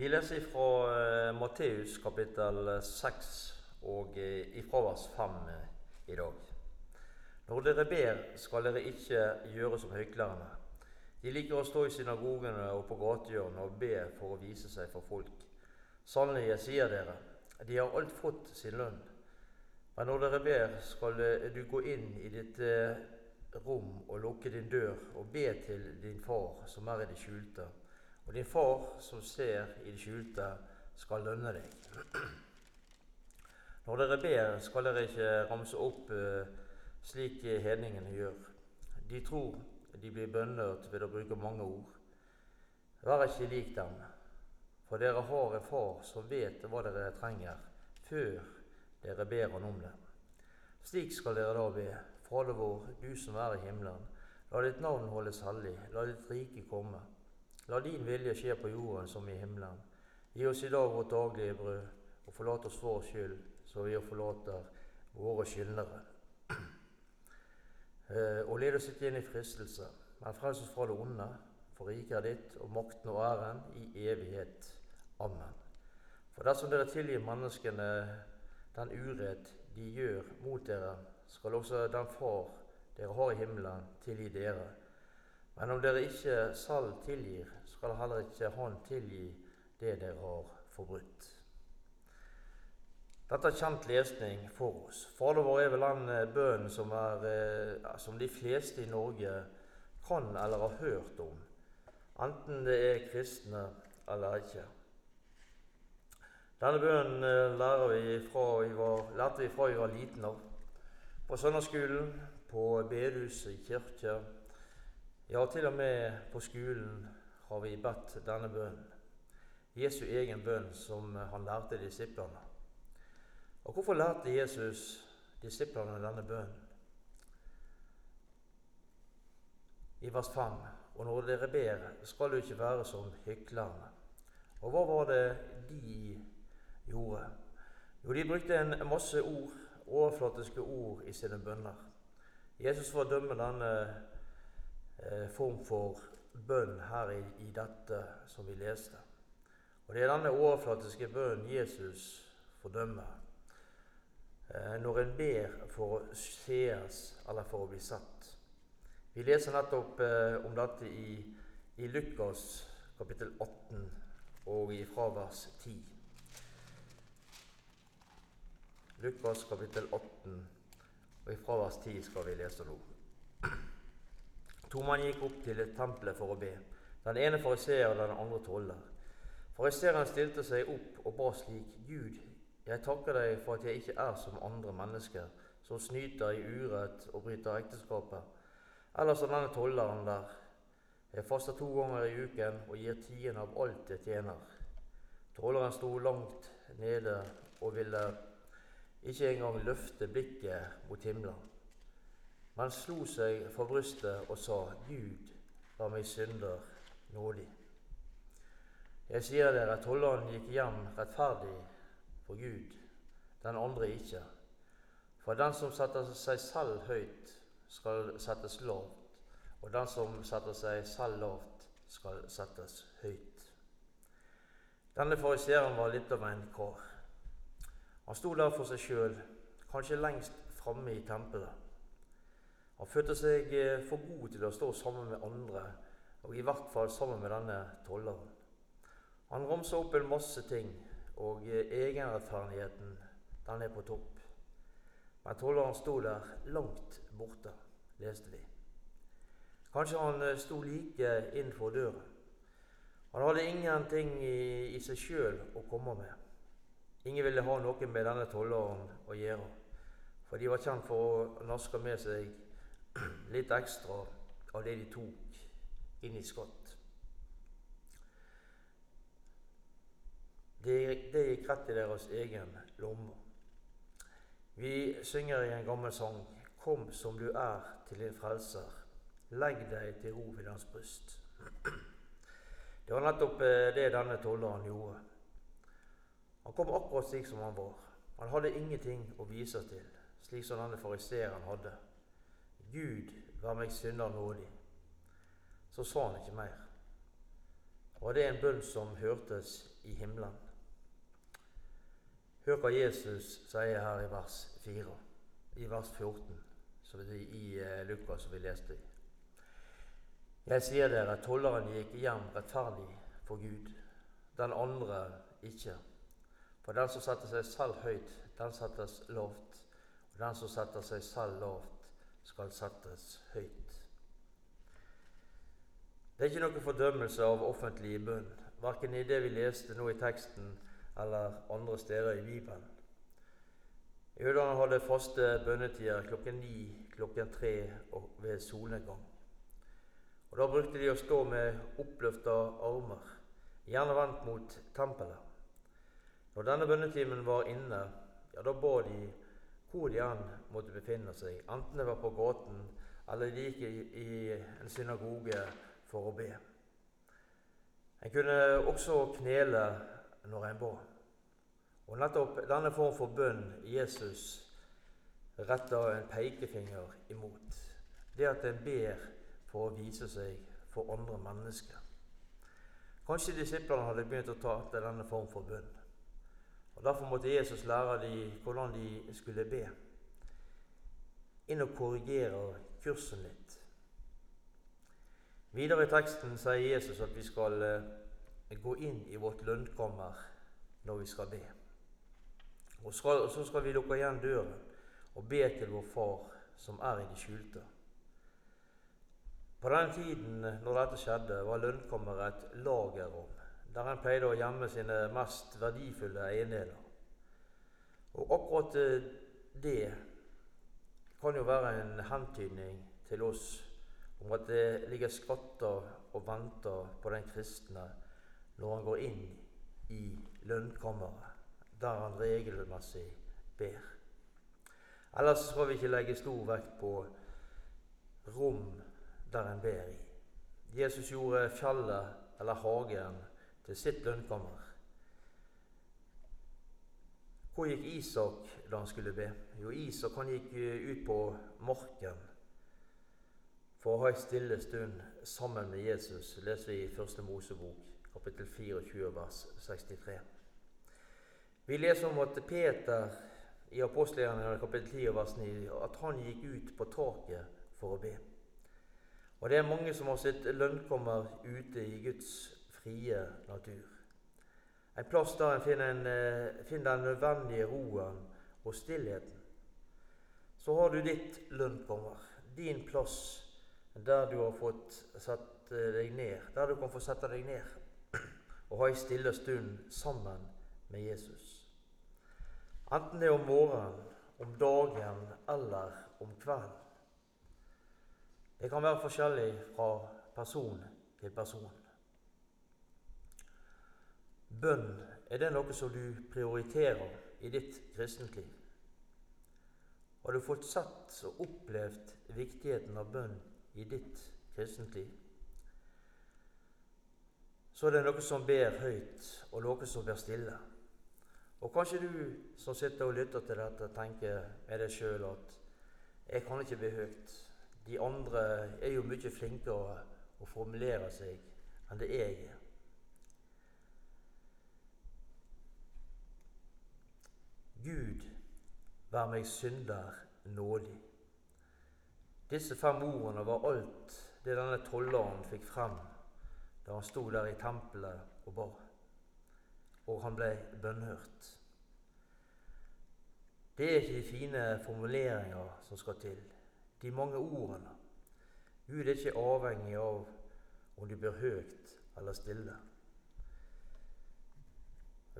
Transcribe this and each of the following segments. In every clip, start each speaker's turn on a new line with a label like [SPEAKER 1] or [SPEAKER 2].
[SPEAKER 1] Vi leser fra eh, Matteus kapittel 6 og eh, ifra vers 5 eh, i dag. Når dere ber, skal dere ikke gjøre som høyklærerne. De liker å stå i synagogene og på gatehjørnene og be for å vise seg for folk. Sannelig, jeg sier dere, de har alt fått sin lønn. Men når dere ber, skal du gå inn i ditt rom og lukke din dør og be til din far som er i det skjulte og din far som ser i det skjulte, skal lønne deg. Når dere ber, skal dere ikke ramse opp uh, slik hedningene gjør. De tror de blir bønnhørt ved å bruke mange ord. Vær ikke lik dem, for dere har en far som vet hva dere trenger, før dere ber han om det. Slik skal dere da be. Fader vår, du som er i himmelen. La ditt navn holdes hellig. La ditt rike komme. La din vilje skje på jorden som i himmelen. Gi oss i dag vårt daglige brød, og forlat oss vår skyld, så vi forlater våre skyldnere. Eh, og led oss ikke inn i fristelse, men frels oss fra det onde, for riket er ditt, og makten og æren i evighet. Amen. For dersom dere tilgir menneskene den urett de gjør mot dere, skal også den Far dere har i himmelen, tilgi dere. Men om dere ikke salg tilgir, skal heller ikke Han tilgi det dere har forbrutt. Dette er kjent lesning for oss. Fader vår er vel den eh, bønnen som, eh, som de fleste i Norge kan eller har hørt om, enten det er kristne eller ikke. Denne bønnen lærte vi fra vi var, vi fra vi var liten av. På søndagsskolen, på bedehuset i kirke ja, til og med på skolen har vi bedt denne bønnen. Jesu egen bønn som han lærte disiplene. Og hvorfor lærte Jesus disiplene denne bønnen? I vers 5.: Og når dere ber, skal du ikke være som hyklerne. Og hva var det de gjorde? Jo, de brukte en masse ord, overflatiske ord, i sine bønner. Jesus var dømme denne Eh, form for bønn her i, i, dette som vi leste. Og Det er denne overflatiske bønnen Jesus fordømmer. Eh, når en ber for å sees eller for å bli sett. Vi leser nettopp eh, om dette i, i Lukas kapittel 18 og i fravers 10. Lukas kapittel 18 og i fravers 10 skal vi lese nå. To mann gikk opp til tempelet for å be. Den ene fariseer og den andre toller. Fariseeren stilte seg opp og ba slik.: Gud, jeg takker deg for at jeg ikke er som andre mennesker, som snyter i urett og bryter ekteskapet, eller som denne tolleren der. Jeg faster to ganger i uken og gir tiende av alt jeg tjener. Tolleren sto langt nede og ville ikke engang løfte blikket mot himmelen. Han slo seg for brystet og sa, Gud, var meg synder nådig. Jeg sier dere, at tolleren gikk hjem rettferdig for Gud, den andre ikke. For den som setter seg selv høyt, skal settes lavt, og den som setter seg selv lavt, skal settes høyt. Denne fariseeren var litt av en kar. Han sto der for seg sjøl, kanskje lengst framme i tempelet. Han følte seg eh, for god til å stå sammen med andre, og i hvert fall sammen med denne tolleren. Han ramsa opp en masse ting, og eh, egenrettferdigheten, den er på topp. Men tolleren sto der langt borte, leste vi. Kanskje han eh, sto like innenfor døren. Han hadde ingenting i, i seg sjøl å komme med. Ingen ville ha noe med denne tolleren å gjøre, for de var kjent for å naske med seg litt ekstra av det de tok inn i skatt. Det, det gikk rett i deres egen lomme. Vi synger i en gammel sang Kom som du er til din frelser, legg deg til ro ved hans bryst. Det var nettopp eh, det denne tolleren gjorde. Han kom akkurat slik som han var. Han hadde ingenting å vise til, slik som denne fariseeren hadde. Gud, vær meg synder nådig. Så sa han ikke mer. Og det er en bønn som hørtes i himmelen. Hør hva Jesus sier her i vers 4, i vers 14, som i, i eh, Lukas, som vi leste i. Jeg sier dere, tolleren gikk hjem rettferdig for Gud, den andre ikke. For den som setter seg selv høyt, den settes lavt. Og den som setter seg selv lavt, skal settes høyt. Det er ikke noen fordømmelse av offentlig bønn, verken i det vi leste nå i teksten, eller andre steder i Bibelen. Jødene hadde faste bønnetider klokken ni, klokken tre og ved solnedgang. Og Da brukte de å stå med oppløfta armer, gjerne vendt mot tempelet. Når denne bønnetimen var inne, ja, da ba de hvor de enn måtte befinne seg, enten det var på gaten eller de gikk i, i en synagoge for å be. En kunne også knele når en ba. Og nettopp denne form for bønn Jesus retter en pekefinger imot. Det at en ber for å vise seg for andre mennesker. Kanskje disiplene hadde begynt å ta til denne form for bønn. Og Derfor måtte Jesus lære dem hvordan de skulle be. Inn og korrigere kursen litt. Videre i teksten sier Jesus at vi skal eh, gå inn i vårt lønnkammer når vi skal be. Og, skal, så skal vi lukke igjen døren og be til vår Far som er i det skjulte. På den tiden når dette skjedde, var lønnkammeret et lagerrom der en pleide å gjemme sine mest verdifulle eiendeler. Og akkurat eh, det kan jo være en hentydning til oss om at det ligger skatter og venter på den kristne når han går inn i lønnkammeret, der han regelmessig ber. Ellers skal vi ikke legge stor vekt på rom der en ber i. Jesus gjorde fjellet eller hagen til sitt lønnkammer. Hvor gikk Isak da han skulle be? Jo, Isak han gikk ut på marken for å ha en stille stund sammen med Jesus, leser vi i Første Mosebok, kapittel 24, vers 63. Vi leser om at Peter i apostelgjerningene kapittel 10, vers 9, at han gikk ut på taket for å be. Og det er mange som har sitt lønnkommer ute i Guds frie natur. En plass der en finner, en, eh, finner den nødvendige roen og stillheten. Så har du ditt lønnkommer, din plass der du har fått satt eh, deg ned, der du kan få sette deg ned og ha en stille stund sammen med Jesus. Enten det er om morgenen, om dagen eller om kvelden. Det kan være forskjellig fra person til person. Bønn, er det noe som du prioriterer i ditt kristent liv? Har du fått satt og opplevd viktigheten av bønn i ditt kristent liv? Så er det noe som ber høyt, og noe som ber stille. Og kanskje du som sitter og lytter til dette, tenker med deg sjøl at jeg kan ikke be høyt. De andre er jo mye flinkere å formulere seg enn det jeg er. Gud, vær meg synder nådig. Disse fem ordene var alt det denne tolleren fikk frem da han sto der i tempelet og ba. Og han ble bønnhørt. Det er ikke de fine formuleringer som skal til de mange ordene. Gud er ikke avhengig av om de blir høyt eller stille.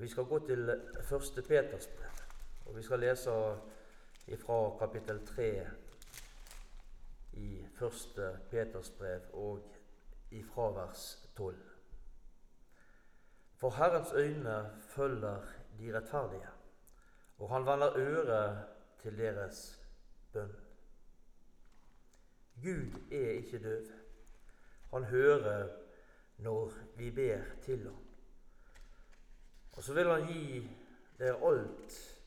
[SPEAKER 1] Vi skal gå til første Peters brev, og vi skal lese fra kapittel 3 i første Peters brev og ifra vers 12. For Herrens øyne følger de rettferdige, og han vender øret til deres bønn. Gud er ikke døv. Han hører når vi ber til ham. Og så vil han gi dere alt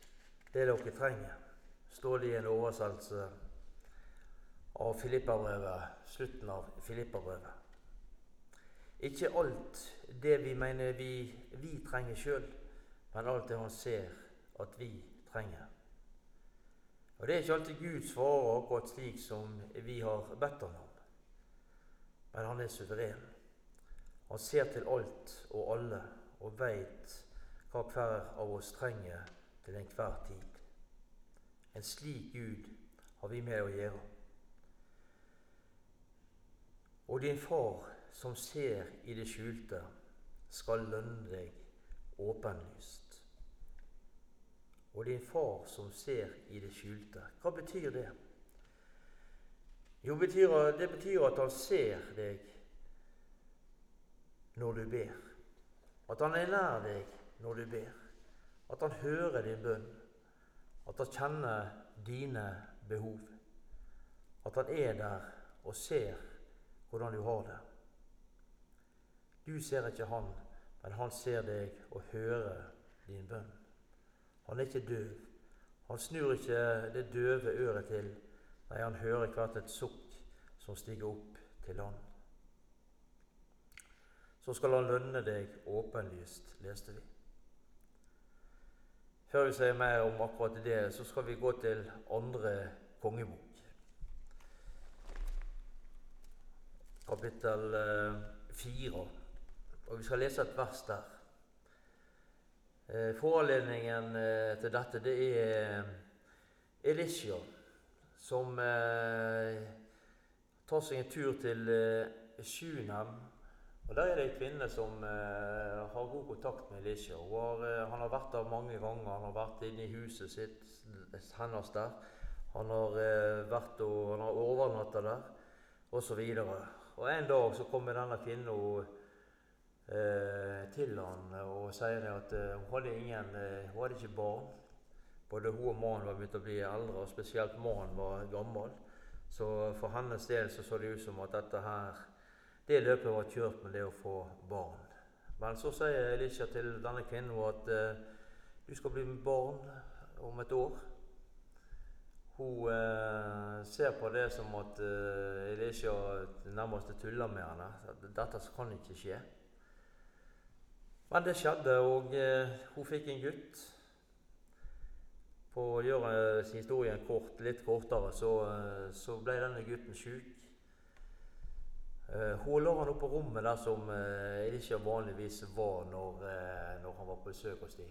[SPEAKER 1] det dere trenger, står det i en oversettelse av Filippabrevet, slutten av Filippabrevet. Ikke alt det vi mener vi, vi trenger sjøl, men alt det han ser at vi trenger. Og Det er ikke alltid Gud svarer akkurat slik som vi har bedt han om, men han er suveren. Han ser til alt og alle og veit hva hver av oss trenger til enhver tid. En slik Gud har vi med å gjøre. Og din far som ser i det skjulte, skal lønne deg åpenlyst. Og din far som ser i det skjulte. Hva betyr det? Jo, det betyr at han ser deg når du ber. At han er nær deg når du ber. At han hører din bønn. At han kjenner dine behov. At han er der og ser hvordan du har det. Du ser ikke han, men han ser deg og hører din bønn. Han er ikke døv. Han snur ikke det døve øret til. Nei, han hører hvert et sukk som stiger opp til han. Så skal han lønne deg åpenlyst, leste vi. Før vi sier mer om akkurat det, så skal vi gå til andre kongebok. Kapittel eh, fire. Og vi skal lese et vers der. Eh, foranledningen eh, til dette det er Elisha, som tar seg en tur til Sjunem og Der er det ei kvinne som eh, har god kontakt med Elisha. Har, eh, han har vært der mange ganger. Han har vært inne i huset sitt hennes der. Han har eh, vært og han har overnatta der, osv. Og, og en dag så kommer denne kvinnen eh, til han og sier at eh, hun hadde ingen, eh, hun hadde ikke barn. Både hun og mannen var begynt å bli eldre, og spesielt mannen var gammel. Så for hennes del så, så det ut som at dette her det løpet var kjørt med det å få barn. Men så sier Elisha til denne kvinnen at eh, du skal bli med barn om et år. Hun eh, ser på det som at eh, Elisha nærmest tuller med henne. At dette kan ikke skje. Men det skjedde, og hun fikk en gutt. For å gjøre historien kort, litt kortere, så, så ble denne gutten sjuk. Hun lå han oppe på rommet der som uh, ikke vanligvis var når, uh, når, han var på besøk hos dem.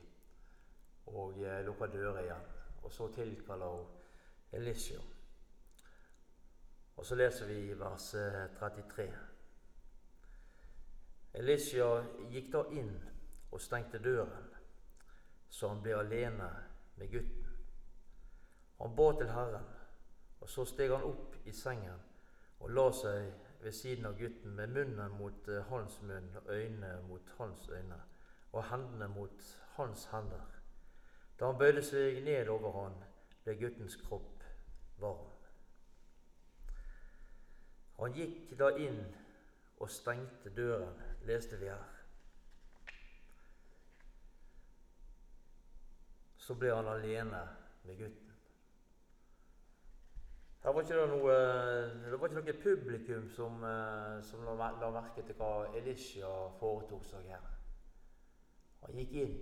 [SPEAKER 1] Og lukka døra igjen. Og så tilkaller hun Elisha. Og så leser vi i vers 33. Elisha gikk da inn og stengte døren, så han ble alene med gutten. Han ba til Herren, og så steg han opp i sengen og la seg ved siden av gutten med munnen mot eh, hans munn og øynene mot hans øyne og hendene mot hans hender. Da han bøyde seg ned over han, ble guttens kropp varm. Han gikk da inn og stengte døren, leste vi her. Så ble han alene med gutten. Her var ikke det, noe, det var ikke noe publikum som, eh, som la, la, merke til hva Elisha foretok seg her. Han gikk inn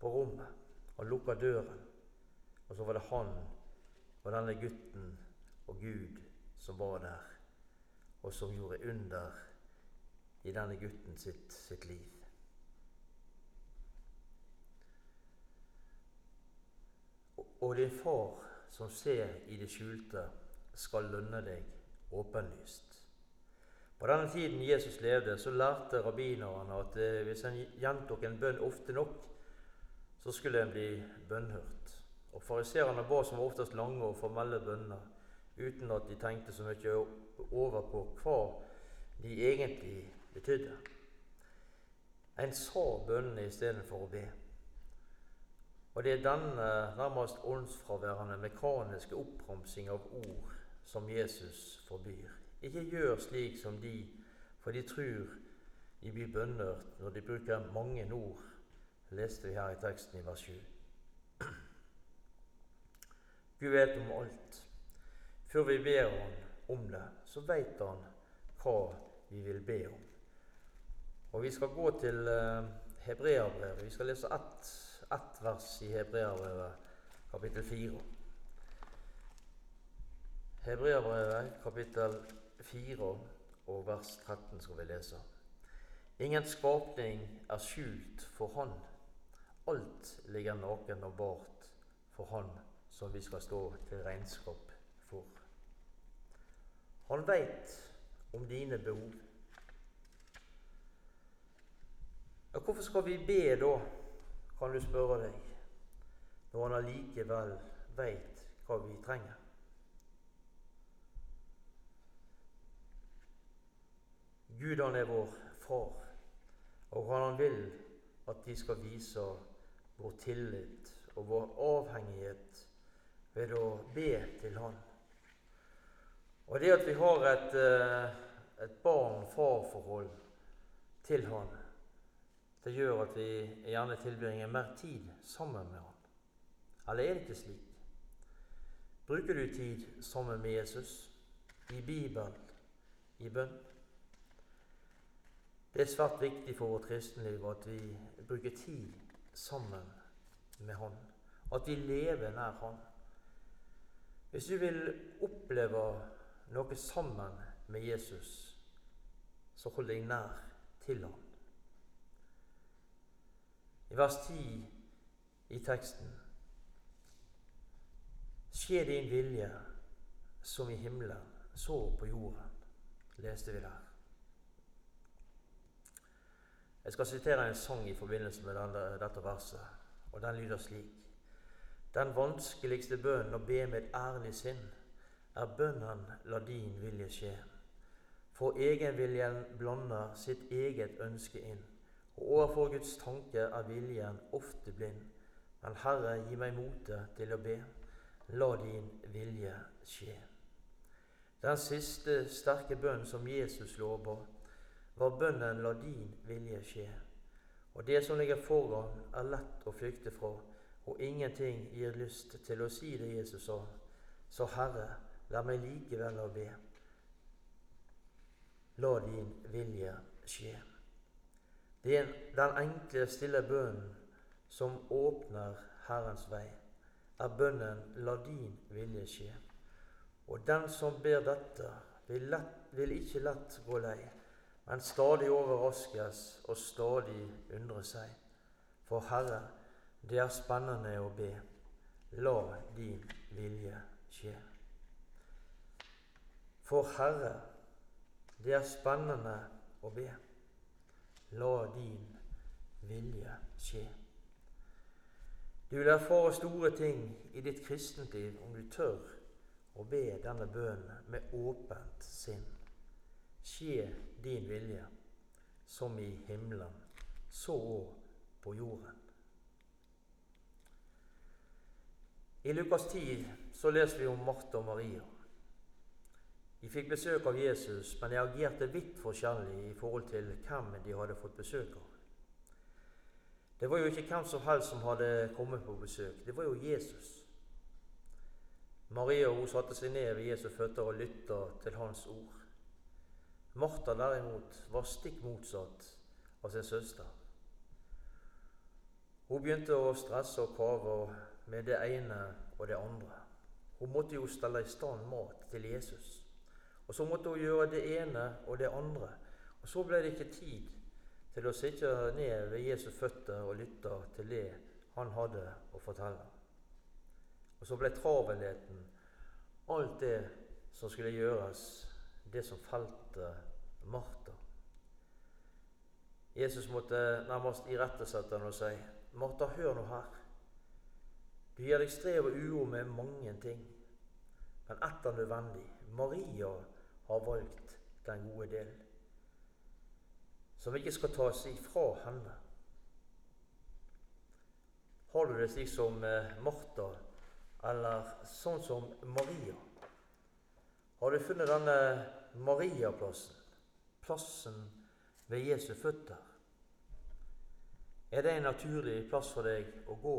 [SPEAKER 1] på rommet og lukka døren. Og så var det han og denne gutten og Gud som var der, og som gjorde under i denne gutten sitt, sitt liv. Og, din far som ser i det skjulte, skal lønne deg åpenlyst. På denne tiden Jesus levde, så lærte rabbinerne at eh, hvis en gjentok en bønn ofte nok, så skulle en bli bønnhørt. Og Fariseerne ba som oftest lange og formelle bønner uten at de tenkte så mye over på hva de egentlig betydde. En sa bønnene istedenfor å be. Og det er denne nærmest åndsfraværende mekaniske oppramsing av ord som Jesus forbyr. Ikke gjør slik som de, for de tror de blir bønder når de bruker mange ord, leste vi her i teksten i vers 7. Gud vet om alt. Før vi ber Han om det, så vet Han hva vi vil be om. Og vi skal gå til uh, Hebreabrevet. Vi skal lese ett, ett vers i Hebreabrevet, kapittel 4. Hebreabrevet, kapittel 4 og vers 13 skal vi lese. Ingen skapning er skjult for Han. Alt ligger naken og bart for Han som vi skal stå til regnskap for. Han veit om dine behov. Hvorfor skal vi be da, kan du spørre deg, når han allikevel veit hva vi trenger? Gud han er vår far, og han vil at vi skal vise vår tillit og vår avhengighet ved å be til Han. Og det at vi har et, eh, et barn-far-forhold til Han, det gjør at vi gjerne tilbringer mer tid sammen med Han. Eller er det ikke slik? Bruker du tid sammen med Jesus? I Bibelen? I bønn? Det er svært viktig for vårt kristenliv at vi bruker tid sammen med Han. At vi lever nær Han. Hvis du vil oppleve noe sammen med Jesus, så hold deg nær til ham. I vers 10 i teksten Skje din vilje som i himmelen, så på jorden, leste vi der. Jeg skal sitere en sang i forbindelse med denne, dette verset, og den lyder slik. Den vanskeligste bønnen å be med ærlig sinn er bønnen 'La din vilje skje'. For egenviljen blander sitt eget ønske inn, overfor Guds tanke er viljen ofte blind. Men Herre, gi meg motet til å be. La din vilje skje. Den siste sterke bønnen som Jesus lover, var bønnen 'La din vilje skje'. Og det som ligger foran, er lett å flykte fra, og ingenting gir lyst til å si det Jesus sa. Så Herre, La meg likevel å be. La din vilje skje. Det er den enkle, stille bønnen som åpner Herrens vei, er bønnen 'La din vilje skje'. Og den som ber dette, vil, lett, vil ikke lett gå lei, men stadig overraskes og stadig undre seg. For Herre, det er spennende å be. La din vilje skje. For Herre, det er spennende å be. La din vilje skje. Du vil erfare store ting i ditt kristentliv om du tør å be denne bønnen med åpent sinn. Skje din vilje, som i himmelen, så òg på jorden. I Lukas 10 så leser vi om Martha og Maria. De fikk besøk av Jesus, men de agerte vidt forskjellig i forhold til hvem de hadde fått besøk av. Det var jo ikke hvem som helst som hadde kommet på besøk. Det var jo Jesus. Maria hun satte seg ned ved Jesus føtter og lytta til hans ord. Martha derimot var stikk motsatt av sin søster. Hun begynte å stresse og kave med det ene og det andre. Hun måtte jo stelle i stand mat til Jesus. Og så måtte hun gjøre det ene og det andre. Og så ble det ikke tid til å sitte ned ved Jesu føtter og lytte til det han hadde å fortelle. Og så ble travelheten, alt det som skulle gjøres, det som felte Martha. Jesus måtte nærmest irettesette henne og si, 'Martha, hør nå her. Du gir deg strev og uro med mange ting, men ett er nødvendig. Maria har valgt den gode del, som ikke skal tas ifra henne. Har du det slik som eh, Martha, eller sånn som Maria? Har du funnet denne Mariaplassen, plassen ved Jesu føtter? Er det en naturlig plass for deg å gå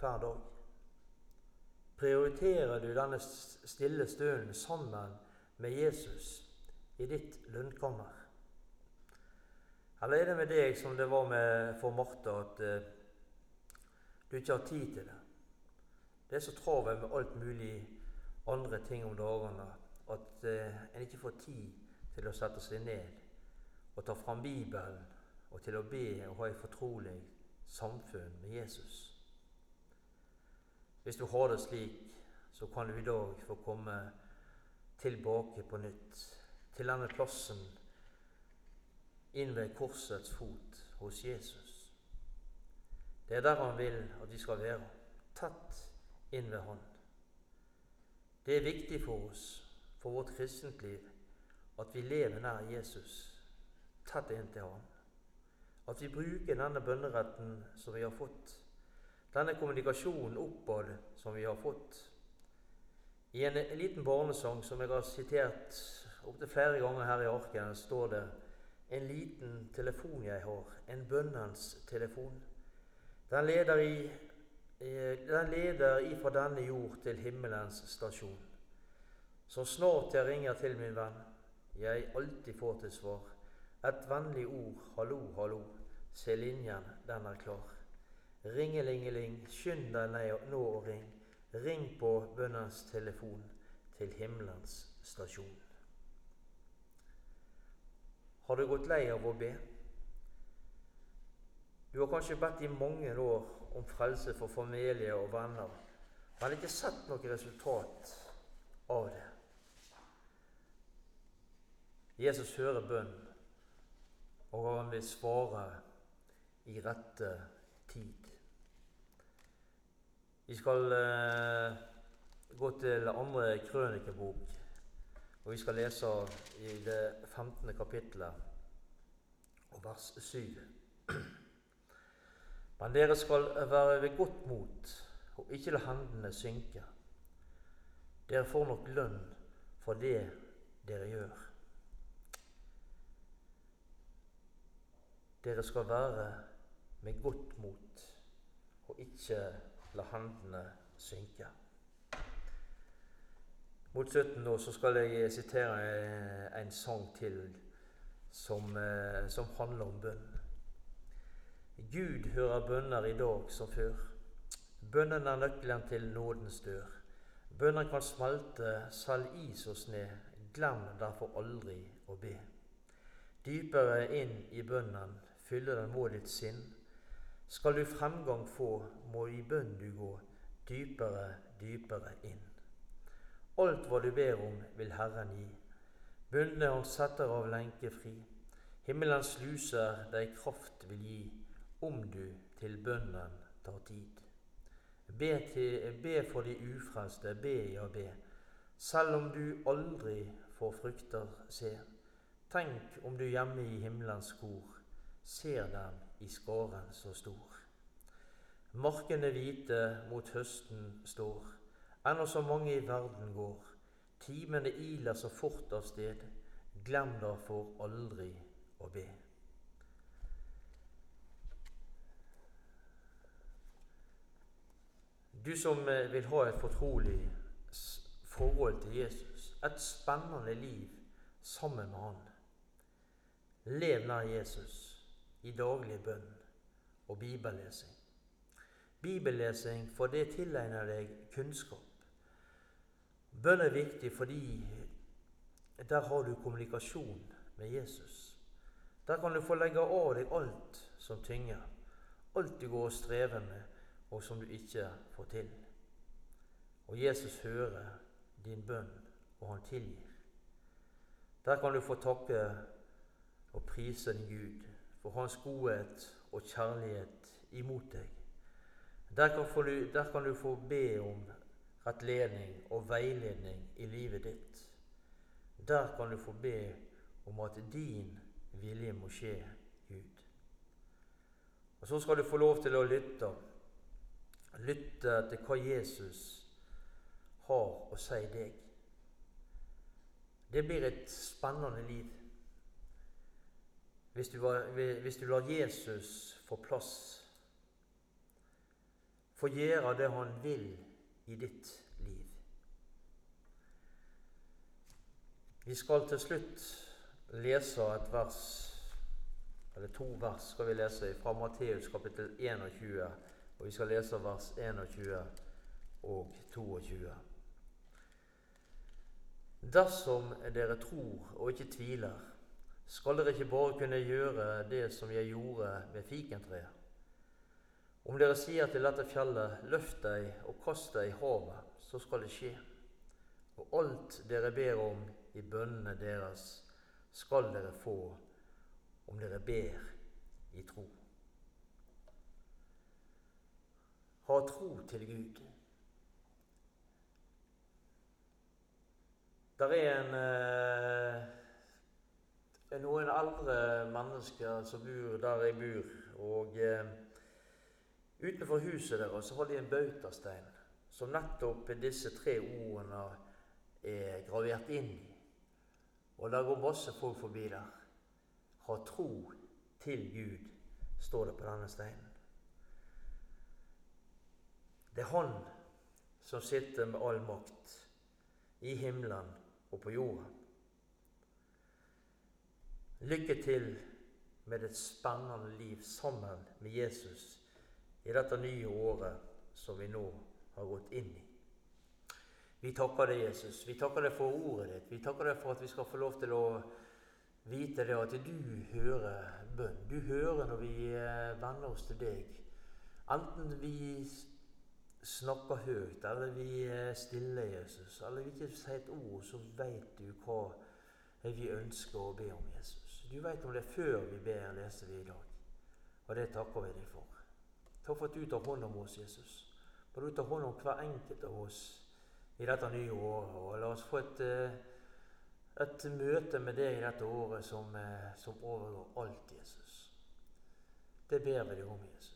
[SPEAKER 1] hver dag? Prioriterer du denne stille stunden sammen med Jesus i ditt lønnkammer. Eller er det med deg som det var med for Martha, at uh, du ikke har tid til det? Det er så travelt med alt mulig andre ting om dagene at uh, en ikke får tid til å sette seg ned og ta fram Bibelen og til å be og ha et fortrolig samfunn med Jesus. Hvis du har det slik, så kan du i dag få komme tilbake på nytt til denne plassen inn ved korsets fot hos Jesus. Det er der han vil at vi skal være, tett inn ved Han. Det er viktig for oss, for vårt kristent liv, at vi lever nær Jesus, tett inn til han. At vi bruker denne bønneretten som vi har fått, denne kommunikasjonen oppad som vi har fått. I en, en liten barnesang som jeg har sitert opptil flere ganger her i arken, står det en liten telefon jeg har, en bønnens telefon. Den leder, i, den leder ifra denne jord til himmelens stasjon. Så snart jeg ringer til min venn, jeg alltid får til svar, et vennlig ord, hallo, hallo, se linjen, den er klar. Ringelingeling, skynd deg nå og ring, ring på bønnens telefon til himmelens stasjon. Har du gått lei av å be? Du har kanskje bedt i mange år om frelse for familie og venner, men ikke sett noe resultat av det. Jesus hører bønn, og han vil svare i rette tid. Vi skal eh, gå til andre krønikebok og Vi skal lese i det 15. kapittelet og vers 7. Men dere skal være ved godt mot og ikke la hendene synke. Dere får nok lønn for det dere gjør. Dere skal være med godt mot og ikke la hendene synke. Mot slutten nå så skal jeg sitere en sang til som, eh, som handler om bønn. Gud hører bønner i dag som før. Bønnen er nøkkelen til nådens dør. Bønner kan smelte selv is og sne. Glem derfor aldri å be. Dypere inn i bønnen, fyller den må ditt sinn. Skal du fremgang få, må i bønn du gå, dypere, dypere inn. Alt hva du ber om, vil Herren gi. Bundne han setter av lenke fri. Himmelens luser deg kraft vil gi, om du til bønnen tar tid. Be, til, be for de ufrelste, be, ja, be, selv om du aldri får frukter se. Tenk om du hjemme i himmelens kor ser dem i skaren så stor. Markene hvite mot høsten står Ennå så mange i verden går, timene iler så fort av sted. Glem derfor aldri å be. Du som eh, vil ha et fortrolig forhold til Jesus, et spennende liv sammen med Han. Lev nær Jesus i daglig bønn og bibellesing. Bibellesing, for det tilegner deg kunnskap. Bønn er viktig fordi der har du kommunikasjon med Jesus. Der kan du få legge av deg alt som tynger, alt du går og strever med, og som du ikke får til. Og Jesus hører din bønn, og han tilgir. Der kan du få takke og prise din Gud for hans godhet og kjærlighet imot deg. Der kan, du, der kan du få be om rettledning og veiledning i livet ditt. Der kan du få be om at din vilje må skje, Gud. Og så skal du få lov til å lytte. Lytte til hva Jesus har å si deg. Det blir et spennende liv hvis du, hvis du lar Jesus få plass, få gjøre det han vil i ditt liv. Vi skal til slutt lese et vers eller to vers skal vi lese fra Matteus kapittel 21. Og vi skal lese vers 21 og 22. Dersom dere tror og ikke tviler, skal dere ikke bare kunne gjøre det som jeg gjorde med fikentreet. Om dere sier til dette fjellet, løft deg og kast deg i havet, så skal det skje. Og alt dere ber om i bønnene deres, skal dere få om dere ber i tro. Ha tro til Gud. Der er en, eh, noen eldre mennesker som bor der jeg bor. og eh, Utenfor huset deres har de en bautastein som nettopp disse tre ordene er gravert inn i. Og der går masse folk forbi der. Ha tro til Gud, står det på denne steinen. Det er Han som sitter med all makt i himmelen og på jorden. Lykke til med et spennende liv sammen med Jesus i dette nye året som vi nå har gått inn i. Vi takker deg, Jesus. Vi takker deg for ordet ditt. Vi takker deg for at vi skal få lov til å vite det at du hører bønn. Du hører når vi eh, venner oss til deg. Enten vi snakker høyt, eller vi er stille, Jesus, eller vi ikke sier et ord, så vet du hva vi ønsker å be om, Jesus. Du vet om det før vi ber, leser vi i dag. Og det takker vi deg for. Takk for at du tar hånd om oss, Jesus. Må du ta hånd om hver enkelt av oss i dette nye året. Og la oss få et, eh, et møte med deg i dette året som, eh, som overgår alt, Jesus. Det ber vi deg om, Jesus.